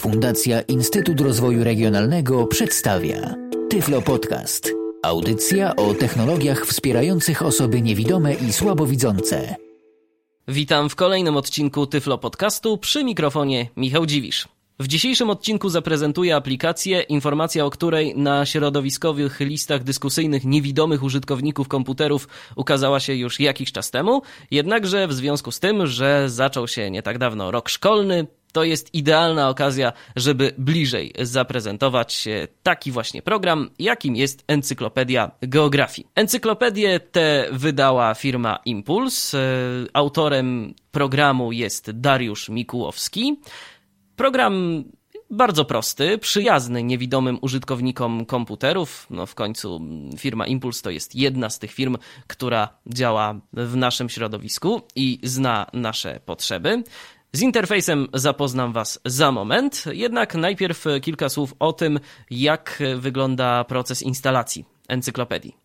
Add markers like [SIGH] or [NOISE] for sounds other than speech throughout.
Fundacja Instytut Rozwoju Regionalnego przedstawia Tyflo Podcast. Audycja o technologiach wspierających osoby niewidome i słabowidzące. Witam w kolejnym odcinku Tyflo Podcastu przy mikrofonie Michał Dziwisz. W dzisiejszym odcinku zaprezentuję aplikację, informacja o której na środowiskowych listach dyskusyjnych niewidomych użytkowników komputerów ukazała się już jakiś czas temu. Jednakże w związku z tym, że zaczął się nie tak dawno rok szkolny, to jest idealna okazja, żeby bliżej zaprezentować taki właśnie program, jakim jest Encyklopedia Geografii. Encyklopedię tę wydała firma Impuls. Autorem programu jest Dariusz Mikułowski. Program bardzo prosty, przyjazny niewidomym użytkownikom komputerów. No w końcu firma Impuls to jest jedna z tych firm, która działa w naszym środowisku i zna nasze potrzeby. Z interfejsem zapoznam Was za moment, jednak najpierw kilka słów o tym, jak wygląda proces instalacji encyklopedii.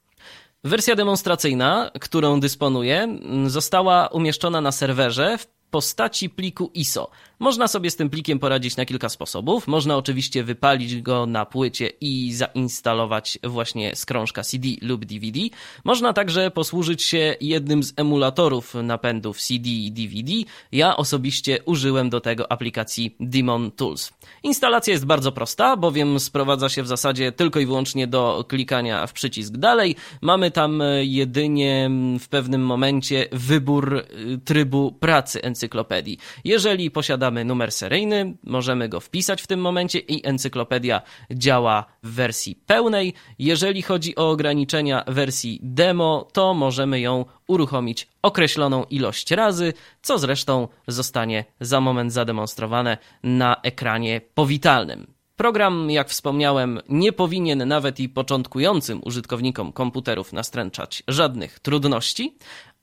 Wersja demonstracyjna, którą dysponuję, została umieszczona na serwerze w postaci pliku ISO. Można sobie z tym plikiem poradzić na kilka sposobów. Można oczywiście wypalić go na płycie i zainstalować właśnie z krążka CD lub DVD. Można także posłużyć się jednym z emulatorów napędów CD i DVD. Ja osobiście użyłem do tego aplikacji Demon Tools. Instalacja jest bardzo prosta, bowiem sprowadza się w zasadzie tylko i wyłącznie do klikania w przycisk dalej. Mamy tam jedynie w pewnym momencie wybór trybu pracy encyklopedii. Jeżeli posiadamy numer seryjny, możemy go wpisać w tym momencie i encyklopedia działa w wersji pełnej. Jeżeli chodzi o ograniczenia wersji demo, to możemy ją uruchomić określoną ilość razy, co zresztą zostanie za moment zademonstrowane na ekranie powitalnym. Program, jak wspomniałem, nie powinien nawet i początkującym użytkownikom komputerów nastręczać żadnych trudności,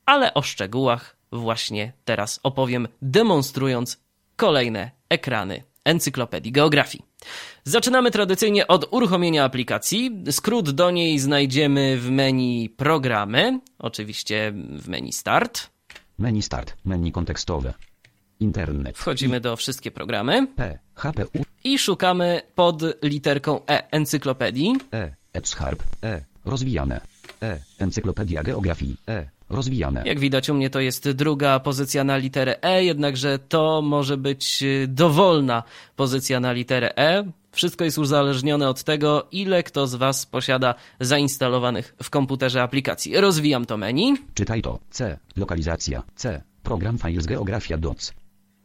ale o szczegółach właśnie teraz opowiem, demonstrując kolejne ekrany Encyklopedii Geografii. Zaczynamy tradycyjnie od uruchomienia aplikacji. Skrót do niej znajdziemy w menu Programy, oczywiście w menu Start. Menu Start, menu kontekstowe. Internet. Wchodzimy do wszystkie programy P, HPU, i szukamy pod literką E Encyklopedii. E, EBSHARP, E, rozwijane. E, Encyklopedia Geografii, E, rozwijane. Jak widać u mnie to jest druga pozycja na literę E, jednakże to może być y, dowolna pozycja na literę E. Wszystko jest uzależnione od tego, ile kto z Was posiada zainstalowanych w komputerze aplikacji. Rozwijam to menu. Czytaj to. C, lokalizacja. C, program Files Geografia Docs.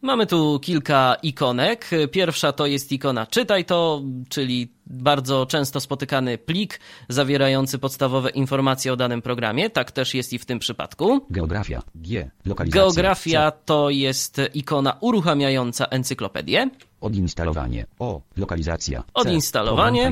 Mamy tu kilka ikonek. Pierwsza to jest ikona czytaj to, czyli bardzo często spotykany plik zawierający podstawowe informacje o danym programie. Tak też jest i w tym przypadku. Geografia. G, lokalizacja. Geografia C, to jest ikona uruchamiająca encyklopedię. odinstalowanie. O, lokalizacja. C, Odinstalowanie.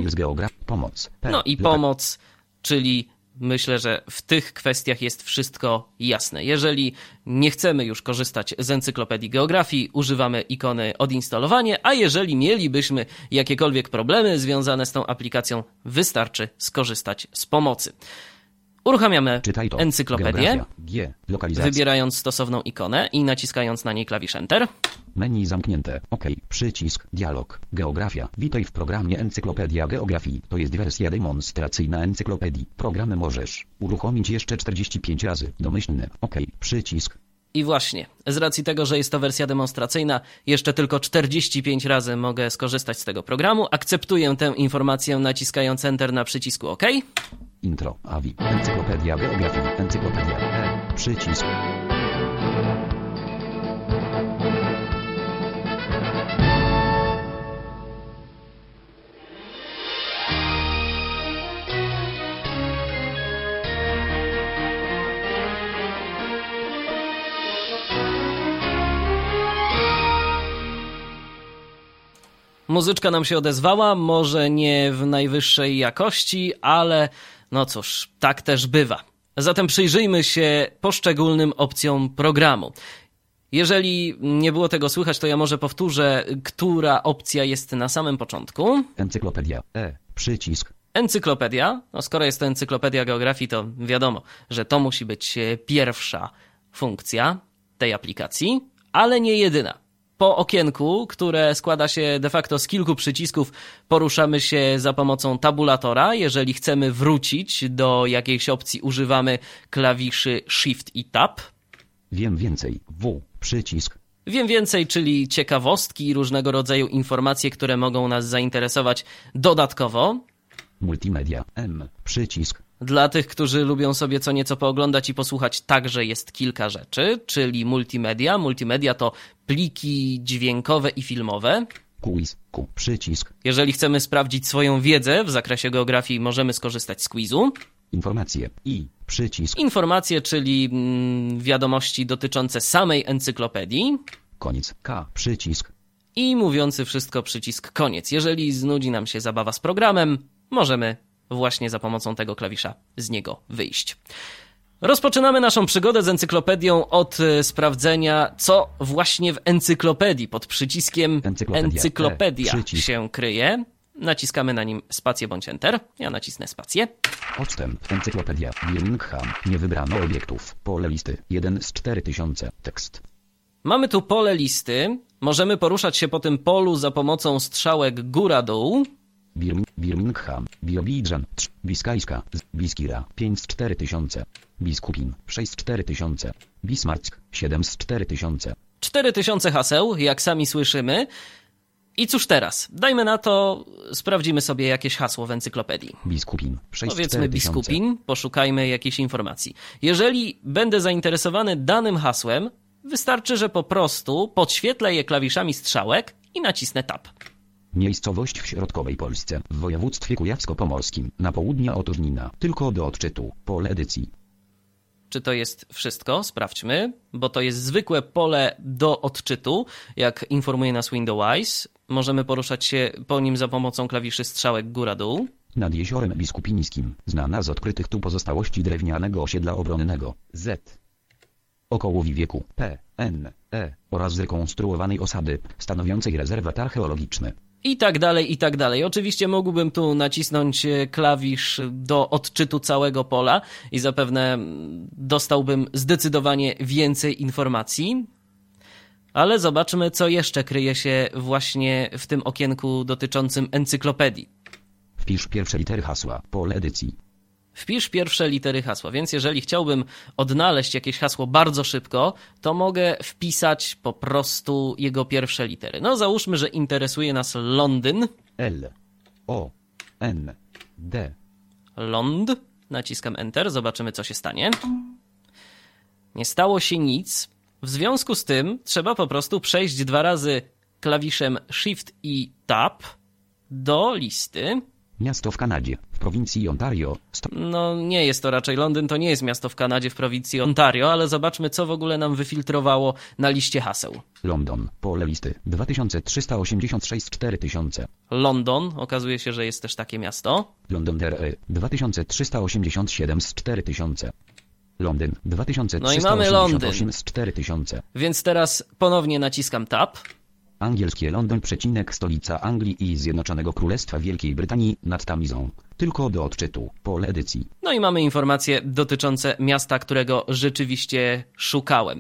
Pomoc. No i pomoc, czyli myślę, że w tych kwestiach jest wszystko jasne. Jeżeli nie chcemy już korzystać z encyklopedii geografii, używamy ikony odinstalowanie, a jeżeli mielibyśmy jakiekolwiek problemy związane z tą aplikacją, wystarczy skorzystać z pomocy. Uruchamiamy encyklopedię. G, wybierając stosowną ikonę i naciskając na niej klawisz Enter. Menu zamknięte. OK. Przycisk. Dialog. Geografia. Witaj w programie Encyklopedia Geografii. To jest wersja demonstracyjna encyklopedii. Program możesz uruchomić jeszcze 45 razy. Domyślny. OK. Przycisk. I właśnie, z racji tego, że jest to wersja demonstracyjna, jeszcze tylko 45 razy mogę skorzystać z tego programu. Akceptuję tę informację naciskając Enter na przycisku OK. Intro. AVI. Encyklopedia Geografii. Encyklopedia. E. Przycisk. Muzyczka nam się odezwała, może nie w najwyższej jakości, ale no cóż, tak też bywa. Zatem przyjrzyjmy się poszczególnym opcjom programu. Jeżeli nie było tego słychać, to ja może powtórzę, która opcja jest na samym początku. Encyklopedia. E. Przycisk. Encyklopedia. No skoro jest to encyklopedia geografii, to wiadomo, że to musi być e, pierwsza funkcja tej aplikacji, ale nie jedyna. Po okienku, które składa się de facto z kilku przycisków, poruszamy się za pomocą tabulatora. Jeżeli chcemy wrócić do jakiejś opcji, używamy klawiszy Shift i Tab. Wiem więcej. W. Przycisk. Wiem więcej, czyli ciekawostki i różnego rodzaju informacje, które mogą nas zainteresować dodatkowo. Multimedia. M. Przycisk. Dla tych, którzy lubią sobie co nieco pooglądać i posłuchać, także jest kilka rzeczy, czyli multimedia. Multimedia to pliki dźwiękowe i filmowe. Quiz. Q. Przycisk. Jeżeli chcemy sprawdzić swoją wiedzę w zakresie geografii, możemy skorzystać z quizu. Informacje. I. Przycisk. Informacje, czyli mm, wiadomości dotyczące samej encyklopedii. Koniec. K. Przycisk. I mówiący wszystko przycisk koniec. Jeżeli znudzi nam się zabawa z programem, możemy właśnie za pomocą tego klawisza z niego wyjść. Rozpoczynamy naszą przygodę z encyklopedią od e, sprawdzenia, co właśnie w encyklopedii pod przyciskiem Encyklopedia. encyklopedia E, się kryje. Naciskamy na nim spację bądź enter. Ja nacisnę spację. Odstęp. Encyklopedia. Birmingham. Nie wybrano obiektów. Pole listy. 1 z 4000. Tekst. Mamy tu pole listy. Możemy poruszać się po tym polu za pomocą strzałek góra-dół. Birm Birmingham. Biobidżan. Biskajska. Biskira. 5 z 4000. Biskupin. 6 z 4000. Bismarck. 7 z 4000. 4000 haseł, jak sami słyszymy. I cóż teraz? Dajmy na to, sprawdzimy sobie jakieś hasło w encyklopedii. Biskupin. 6 z Powiedzmy 4000. biskupin, poszukajmy jakiejś informacji. Jeżeli będę zainteresowany danym hasłem, wystarczy, że po prostu podświetlę je klawiszami strzałek i nacisnę tab. Miejscowość w środkowej Polsce, w województwie kujawsko-pomorskim, na południe od Żnina. Tylko do odczytu. Pole edycji. Czy to jest wszystko? Sprawdźmy, bo to jest zwykłe pole do odczytu, jak informuje nas Windows. Możemy poruszać się po nim za pomocą klawiszy strzałek góra-dół. Nad jeziorem Biskupińskim, znana z odkrytych tu pozostałości drewnianego osiedla obronnego. Z. Okołowi wieku P, N, E oraz zrekonstruowanej osady, stanowiącej rezerwat archeologiczny. I tak dalej, i tak dalej. Oczywiście mógłbym tu nacisnąć e, klawisz do odczytu całego pola i zapewne mm, dostałbym zdecydowanie więcej informacji. Ale zobaczmy, co jeszcze kryje się właśnie w tym okienku dotyczącym encyklopedii. Wpisz pierwsze litery hasła, pole edycji. Wpisz pierwsze litery hasła, więc jeżeli chciałbym odnaleźć jakieś hasło bardzo szybko, to mogę wpisać po prostu jego pierwsze litery. No załóżmy, że interesuje nas Londyn. L, O, N, D. Lond. Naciskam Enter, zobaczymy co się stanie. Nie stało się nic. W związku z tym trzeba po prostu przejść dwa razy klawiszem Shift i Tab do listy. Miasto w Kanadzie, w prowincji Ontario, sto... No, nie jest to raczej Londyn, to nie jest miasto w Kanadzie w prowincji Ontario, ale zobaczmy, co w ogóle nam wyfiltrowało na liście haseł. London, pole listy, 2386 z 4000. London, okazuje się, że jest też takie miasto. London DRE, 2387 z 4000. Londyn, No 2388 z 4000. Więc teraz ponownie naciskam Tab. Angielskie Londyn przecinek stolica Anglii i Zjednoczonego Królestwa Wielkiej Brytanii nad Tamizą. Tylko do odczytu. Pole edycji. No i mamy informacje dotyczące miasta, którego rzeczywiście szukałem.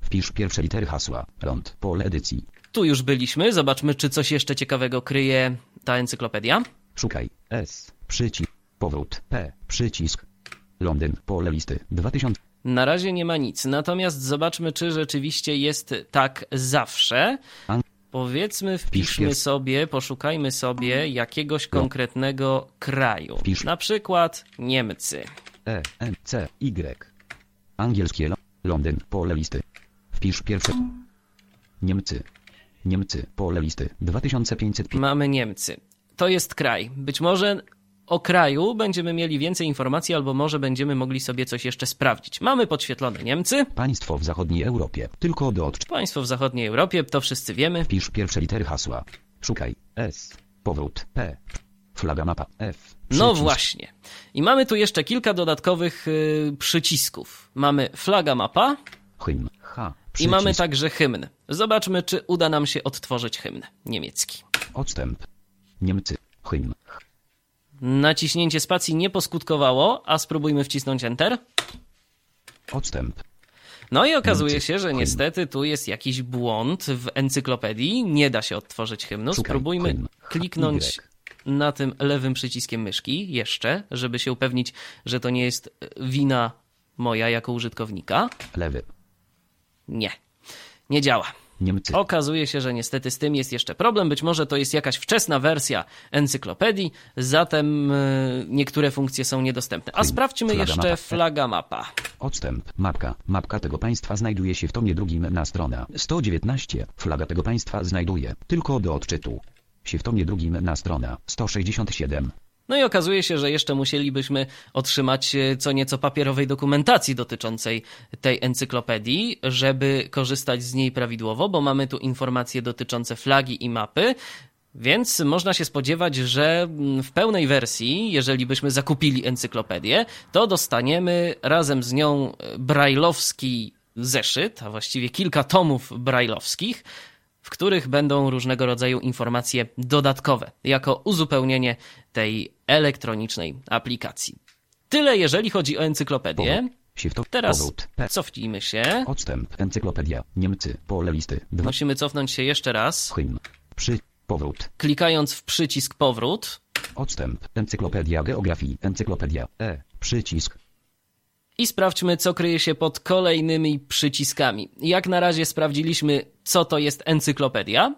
Wpisz pierwsze litery hasła. Ląd. Pole edycji. Tu już byliśmy, zobaczmy, czy coś jeszcze ciekawego kryje ta encyklopedia. Szukaj. S. Przycisk. Powrót. P. Przycisk. Londyn. Pole listy. 2000. Na razie nie ma nic, natomiast zobaczmy, czy rzeczywiście jest tak zawsze. Powiedzmy, wpiszmy sobie, poszukajmy sobie jakiegoś konkretnego kraju. Na przykład Niemcy. E. N. C. Y. Angielskie Lo- Londyn. Pole listy. Wpisz pierwsze. Niemcy. Niemcy. Pole listy. 2500. Mamy Niemcy. To jest kraj. Być może o kraju będziemy mieli więcej informacji, albo może będziemy mogli sobie coś jeszcze sprawdzić. Mamy podświetlone Niemcy, Państwo w zachodniej Europie. Tylko do odczytu. państwo w zachodniej Europie, to wszyscy wiemy. Wpisz pierwsze litery hasła. Szukaj. S. Powrót. P. Flaga mapa. F. No Przycisk. właśnie. I mamy tu jeszcze kilka dodatkowych y, przycisków. Mamy flaga mapa Hymn. H. i Przycisk. mamy także hymn. Zobaczmy, czy uda nam się odtworzyć hymn niemiecki. Odstęp. Niemcy. Hymn. H. Naciśnięcie spacji nie poskutkowało, a spróbujmy wcisnąć Enter. Odstęp. No i okazuje się, że niestety tu jest jakiś błąd w encyklopedii. Nie da się odtworzyć hymnu. Spróbujmy kliknąć Y. na tym lewym przyciskiem myszki jeszcze, żeby się upewnić, że to nie jest wina moja jako użytkownika. Lewy. Nie, nie działa. Niemcy. Okazuje się, że niestety z tym jest jeszcze problem. Być może to jest jakaś wczesna wersja encyklopedii, zatem e, niektóre funkcje są niedostępne. A sprawdźmy Flaga jeszcze mapa. flaga mapa. Odstęp. Mapka. Mapka tego państwa znajduje się w tomie drugim na strona 119. Flaga tego państwa znajduje tylko do odczytu się w tomie drugim na strona 167. No i okazuje się, że jeszcze musielibyśmy otrzymać e, co nieco papierowej dokumentacji dotyczącej tej encyklopedii, żeby korzystać z niej prawidłowo, bo mamy tu informacje dotyczące flagi i mapy. Więc można się spodziewać, że mm, w pełnej wersji, jeżeli byśmy zakupili encyklopedię, to dostaniemy razem z nią e, brajlowski zeszyt, a właściwie kilka tomów brajlowskich, w których będą różnego rodzaju informacje dodatkowe, jako uzupełnienie tej elektronicznej aplikacji. Tyle jeżeli chodzi o encyklopedię. Teraz cofnijmy się. Odstęp. Encyklopedia. Niemcy. Pole listy. 2. Musimy cofnąć się jeszcze raz, Hymn. Przy. Powrót. klikając w przycisk powrót Odstęp. Encyklopedia geografii. Encyklopedia. E. Przycisk. i sprawdźmy, co kryje się pod kolejnymi przyciskami. Jak na razie sprawdziliśmy, co to jest encyklopedia.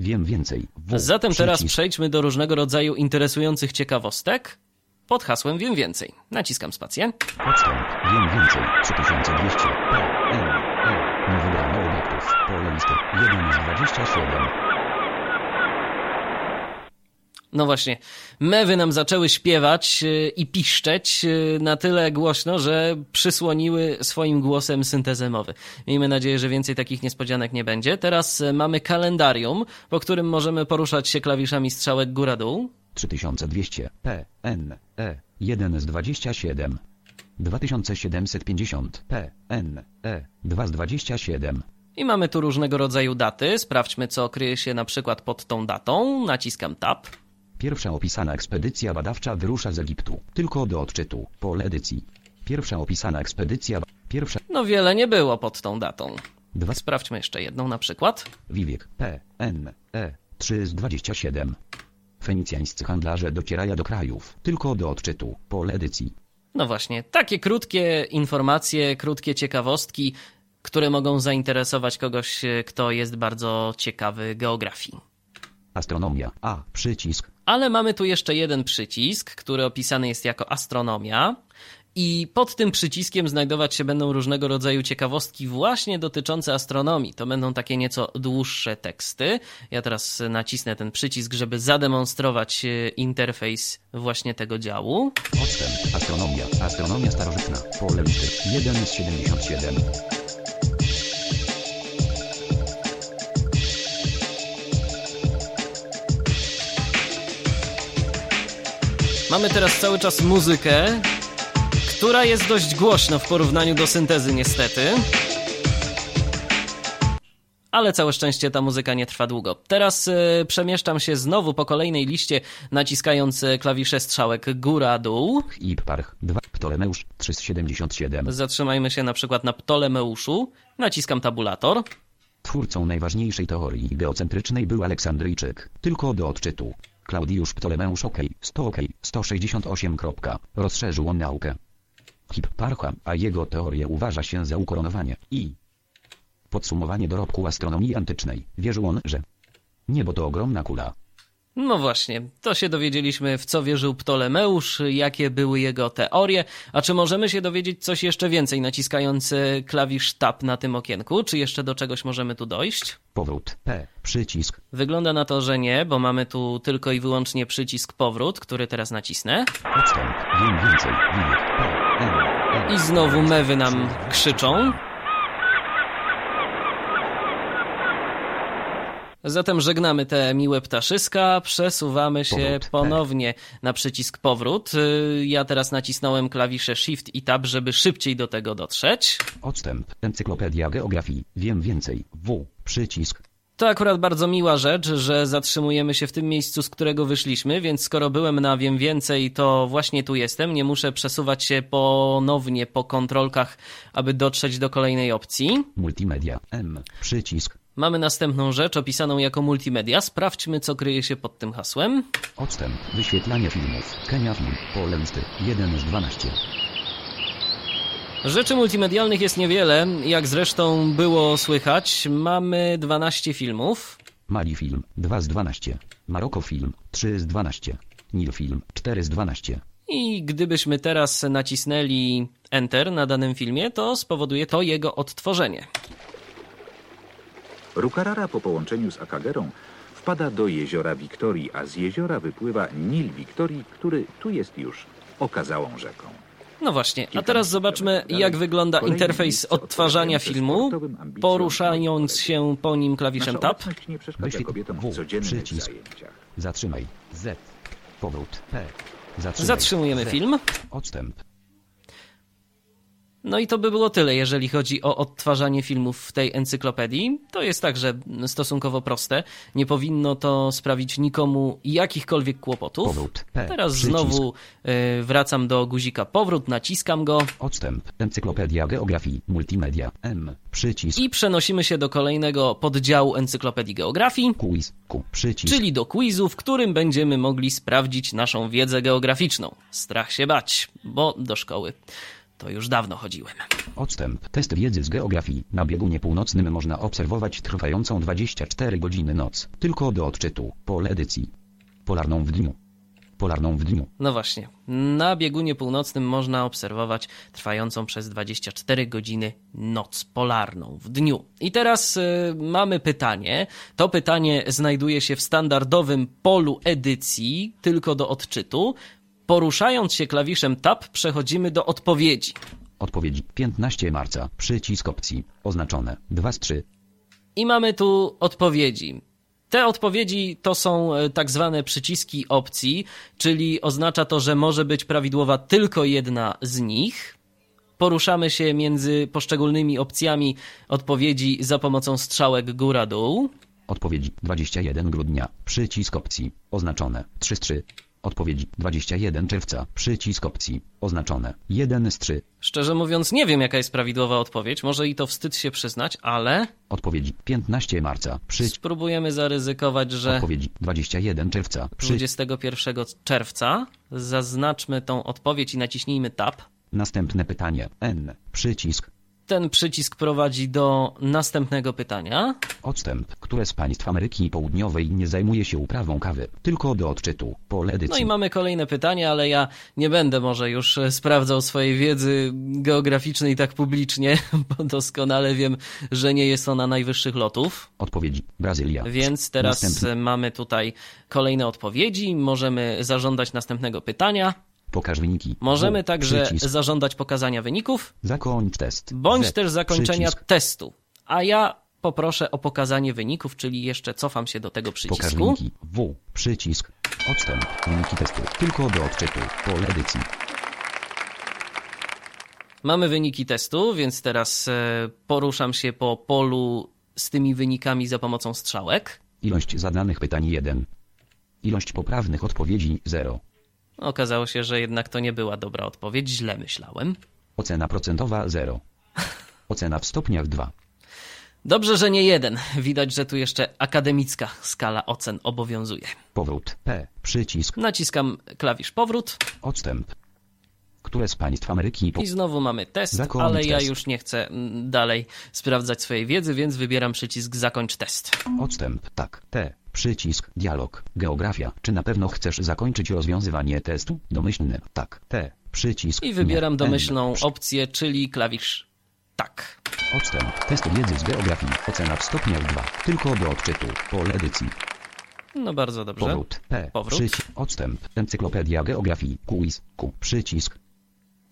Wiem więcej. W. Zatem teraz Przycisk. przejdźmy do różnego rodzaju interesujących ciekawostek pod hasłem Wiem więcej. Naciskam spację. Odstęp. Wiem więcej. 3200. P. N. E. Nie wybrano obiektów. Pole listy. 1 z 27. No właśnie, mewy nam zaczęły śpiewać yy, i piszczeć yy, na tyle głośno, że przysłoniły swoim głosem syntezę mowy. Miejmy nadzieję, że więcej takich niespodzianek nie będzie. Teraz yy, mamy kalendarium, po którym możemy poruszać się klawiszami strzałek góra-dół. 3200. P. N. E. 1 z 27. 2750. P. N. E. 2 z 27. I mamy tu różnego rodzaju daty. Sprawdźmy, co kryje się na przykład pod tą datą. Naciskam Tab. Pierwsza opisana ekspedycja badawcza wyrusza z Egiptu. Tylko do odczytu. Pole edycji. Pierwsza opisana ekspedycja. Pierwsza. No wiele nie było pod tą datą. 2. Sprawdźmy jeszcze jedną na przykład. Wiwiek. P. N. E. 3 z 27. Fenicjańscy handlarze docierają do krajów. Tylko do odczytu. Pole edycji. No właśnie, takie krótkie informacje, krótkie ciekawostki, które mogą zainteresować kogoś, kto jest bardzo ciekawy geografii. Astronomia. A. Przycisk. Ale mamy tu jeszcze jeden przycisk, który opisany jest jako astronomia. I pod tym przyciskiem znajdować się będą różnego rodzaju ciekawostki właśnie dotyczące astronomii. To będą takie nieco dłuższe teksty. Ja teraz nacisnę ten przycisk, żeby zademonstrować e, interfejs właśnie tego działu. Odstęp. Astronomia. Astronomia starożytna. Pole listy. 1 z 77. Mamy teraz cały czas muzykę, która jest dość głośno w porównaniu do syntezy, niestety. Ale całe szczęście ta muzyka nie trwa długo. Teraz e, przemieszczam się znowu po kolejnej liście, naciskając e, klawisze strzałek góra-dół. Ipparch. 2. Ptolemeusz. 3 z 77. Zatrzymajmy się na przykład na Ptolemeuszu. Naciskam tabulator. Twórcą najważniejszej teorii geocentrycznej był Aleksandryjczyk. Tylko do odczytu. Klaudiusz Ptolemeusz OK. 100 OK. 168. Kropka. Rozszerzył on naukę. Hipparcha, a jego teorię uważa się za ukoronowanie. I podsumowanie dorobku astronomii antycznej. Wierzył on, że niebo to ogromna kula. No właśnie, to się dowiedzieliśmy, w co wierzył Ptolemeusz, jakie były jego teorie. A czy możemy się dowiedzieć coś jeszcze więcej, naciskając e, klawisz Tab na tym okienku? Czy jeszcze do czegoś możemy tu dojść? Powrót. P. Przycisk. Wygląda na to, że nie, bo mamy tu tylko i wyłącznie przycisk powrót, który teraz nacisnę. Odstęp. Więcej. P. N. E. I znowu mewy nam krzyczą. Zatem żegnamy te miłe ptaszyska, przesuwamy się Powrót, ponownie na przycisk powrót. Y, Ja teraz nacisnąłem klawisze Shift i Tab, żeby szybciej do tego dotrzeć. Odstęp. Encyklopedia geografii. Wiem więcej. W. Przycisk. To akurat bardzo miła rzecz, że zatrzymujemy się w tym miejscu, z którego wyszliśmy, więc skoro byłem na Wiem Więcej, to właśnie tu jestem. Nie muszę przesuwać się ponownie po kontrolkach, aby dotrzeć do kolejnej opcji. Multimedia. M. Przycisk. Mamy następną rzecz opisaną jako multimedia. Sprawdźmy, co kryje się pod tym hasłem. Odstęp. Wyświetlanie filmów. Kenia film. Pole listy. 1 z 12. Rzeczy multimedialnych jest niewiele, jak zresztą było słychać. Mamy 12 filmów. Mali film. 2 z 12. Maroko film. 3 z 12. Nil film. 4 z 12. I gdybyśmy teraz nacisnęli Enter na danym filmie, to spowoduje to jego odtworzenie. Rukarara po połączeniu z Akagerą wpada do jeziora Wiktorii, a z jeziora wypływa Nil Wiktorii, który tu jest już okazałą rzeką. No właśnie, a teraz zobaczmy, jak wygląda interfejs odtwarzania filmu, poruszając się po nim klawiszem Tab. obecność nie przeszkadza Wyświetl kobietom W. Przycisk. zajęciach. Zatrzymaj. Z. Powrót. P. Zatrzymujemy film. Odstęp. No i to by było tyle, jeżeli chodzi o odtwarzanie filmów w tej encyklopedii. To jest także stosunkowo proste. Nie powinno to sprawić nikomu jakichkolwiek kłopotów. Powrót. P. Teraz Przycisk. znowu y, wracam do guzika powrót, naciskam go Odstęp. Encyklopedia Geografii. Multimedia. M. Przycisk. i przenosimy się do kolejnego poddziału encyklopedii geografii, Quiz. Q. Przycisk. czyli do quizu, w którym będziemy mogli sprawdzić naszą wiedzę geograficzną. Strach się bać, bo do szkoły to już dawno chodziłem. Odstęp. Test wiedzy z geografii. Na biegunie północnym można obserwować trwającą 24 godziny noc. Tylko do odczytu. Pole edycji. Polarną w dniu. Polarną w dniu. No właśnie, na biegunie północnym można obserwować trwającą przez 24 godziny noc polarną w dniu. I teraz y, mamy pytanie. To pytanie znajduje się w standardowym polu edycji, tylko do odczytu. Poruszając się klawiszem Tab, przechodzimy do odpowiedzi. Odpowiedzi 15 marca. Przycisk opcji. Oznaczone. 2 z 3. I mamy tu odpowiedzi. Te odpowiedzi to są e, tak zwane przyciski opcji, czyli oznacza to, że może być prawidłowa tylko jedna z nich. Poruszamy się między poszczególnymi opcjami odpowiedzi za pomocą strzałek góra-dół. Odpowiedzi 21 grudnia. Przycisk opcji. Oznaczone. 3 z 3. Odpowiedzi 21 czerwca. Przycisk opcji. Oznaczone. 1 z 3. Szczerze mówiąc, nie wiem, jaka jest prawidłowa odpowiedź. Może i to wstyd się przyznać, ale Odpowiedzi 15 marca. Przycisk. spróbujemy zaryzykować, że Odpowiedzi 21 czerwca. Przycisk. 21 czerwca zaznaczmy tą odpowiedź i naciśnijmy Tab. Następne pytanie. N. Przycisk. Ten przycisk prowadzi do następnego pytania. Odstęp. Które z państw Ameryki Południowej nie zajmuje się uprawą kawy? Tylko do odczytu. Pole No edycji. i mamy kolejne pytanie, ale ja nie będę może już e, sprawdzał swojej wiedzy geograficznej tak publicznie, [LAUGHS] bo doskonale wiem, że nie jest ona najwyższych lotów. Odpowiedzi. Brazylia. Więc teraz Następny. mamy tutaj kolejne odpowiedzi. Możemy zażądać następnego pytania. Pokaż wyniki. Możemy W. także Przycisk. zażądać pokazania wyników, Zakończ test. bądź Z. też zakończenia Przycisk. testu. A ja poproszę o pokazanie wyników, czyli jeszcze cofam się do tego Pokaż przycisku. wyniki. W. Przycisk. Odstęp. Wyniki testu. Tylko do odczytu. Pole edycji. Mamy wyniki testu, więc teraz e, poruszam się po polu z tymi wynikami za pomocą strzałek. Ilość zadanych pytań 1. Ilość poprawnych odpowiedzi 0. Okazało się, że jednak to nie była dobra odpowiedź, źle myślałem. Ocena procentowa 0. Ocena w stopniach 2. Dobrze, że nie jeden. Widać, że tu jeszcze akademicka skala ocen obowiązuje. Powrót. P. Przycisk. Naciskam klawisz powrót Odstęp. Które z państw Ameryki po... i znowu mamy test, Zakończ ale ja test. już nie chcę mm, dalej sprawdzać swojej wiedzy, więc wybieram przycisk zakończ test. Odstęp. Tak. T. Przycisk. Dialog. Geografia. Czy na pewno chcesz zakończyć rozwiązywanie testu? Domyślny. Tak. T. Przycisk. I wybieram Nie. domyślną N. Przy- opcję, czyli klawisz tak. Odstęp. Test wiedzy z geografii. Ocena w stopniach 2. Tylko do odczytu. Pole edycji. No bardzo dobrze. Powrót. P. Powrót. Przycisk. Odstęp. Encyklopedia geografii. Quiz. Q. Przycisk.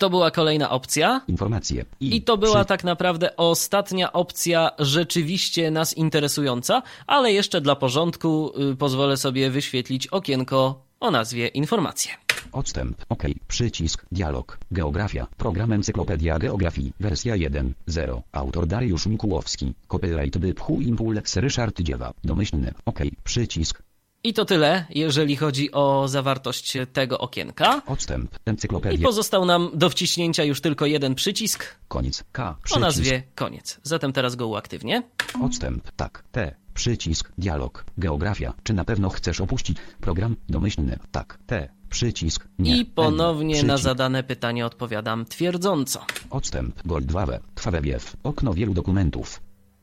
To była kolejna opcja. Informacje. I to była Przy... tak naprawdę ostatnia opcja rzeczywiście nas interesująca, ale jeszcze dla porządku y, pozwolę sobie wyświetlić okienko o nazwie informacje. Odstęp. OK. Przycisk. Dialog. Geografia. Program Encyklopedia Geografii. Wersja 1.0. Autor Dariusz Mikułowski. Copyright Wypchu Impuls Ryszard Dziewa. Domyślny. OK. Przycisk. I to tyle, jeżeli chodzi o zawartość tego okienka. Odstęp. I Encyklopedia. pozostał nam do wciśnięcia już tylko jeden przycisk Koniec. K. o Przycisk. nazwie koniec. Zatem teraz go uaktywnię. Odstęp. Tak. T. Przycisk. Dialog. Geografia. Czy na pewno chcesz opuścić program? Domyślny. Tak. T. Przycisk. Nie. I ponownie N. na zadane pytanie odpowiadam twierdząco. Odstęp. Goldwawe. Twawewiew. Okno wielu dokumentów.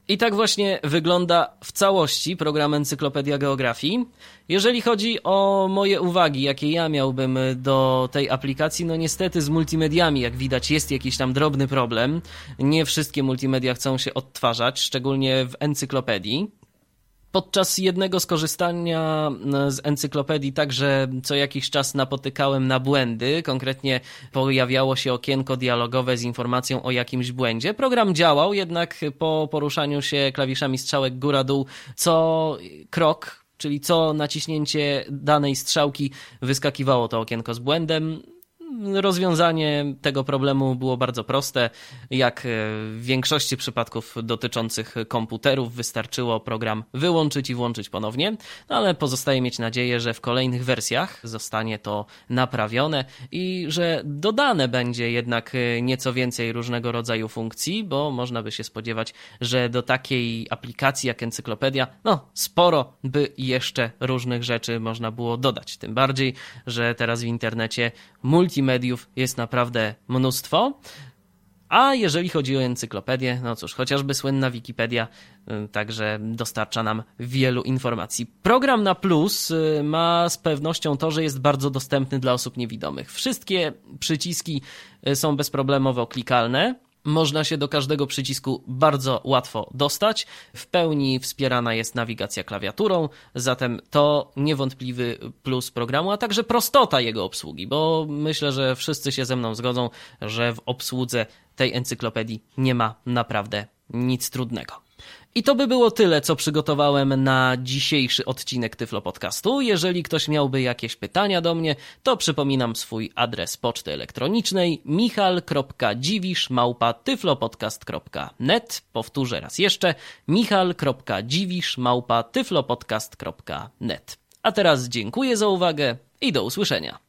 I tak właśnie wygląda w całości program Encyklopedia Geografii. Jeżeli chodzi o moje uwagi, jakie ja miałbym do tej aplikacji, no niestety z multimediami, jak widać, jest jakiś tam drobny problem. Nie wszystkie multimedia chcą się odtwarzać, szczególnie w encyklopedii. Podczas jednego z korzystania e, z encyklopedii także co jakiś czas napotykałem na błędy. Konkretnie pojawiało się okienko dialogowe z informacją o jakimś błędzie. Program działał, jednak po poruszaniu się klawiszami strzałek góra-dół co krok, czyli co naciśnięcie danej strzałki wyskakiwało to okienko z błędem. Rozwiązanie tego problemu było bardzo proste. Jak w większości przypadków dotyczących komputerów, wystarczyło program wyłączyć i włączyć ponownie, no ale pozostaje mieć nadzieję, że w kolejnych wersjach zostanie to naprawione i że dodane będzie jednak nieco więcej różnego rodzaju funkcji, bo można by się spodziewać, że do takiej aplikacji jak Encyklopedia, no sporo by jeszcze różnych rzeczy można było dodać. Tym bardziej, że teraz w internecie multimediów jest naprawdę mnóstwo. A jeżeli chodzi o encyklopedię, no cóż, chociażby słynna Wikipedia y, także dostarcza nam wielu informacji. Program na plus y, ma z pewnością to, że jest bardzo dostępny dla osób niewidomych. Wszystkie przyciski y, są bezproblemowo klikalne. Można się do każdego przycisku bardzo łatwo dostać. W pełni wspierana jest nawigacja klawiaturą, zatem to niewątpliwy plus programu, a także prostota jego obsługi, bo myślę, że wszyscy się ze mną zgodzą, że w obsłudze tej encyklopedii nie ma naprawdę nic trudnego. I to by było tyle, co przygotowałem na dzisiejszy odcinek Tyflo Podcastu. Jeżeli ktoś miałby jakieś pytania do mnie, to przypominam swój adres poczty elektronicznej michal.dziwisz.tyflopodcast.net Powtórzę raz jeszcze michal.dziwisz.tyflopodcast.net A teraz dziękuję za uwagę i do usłyszenia.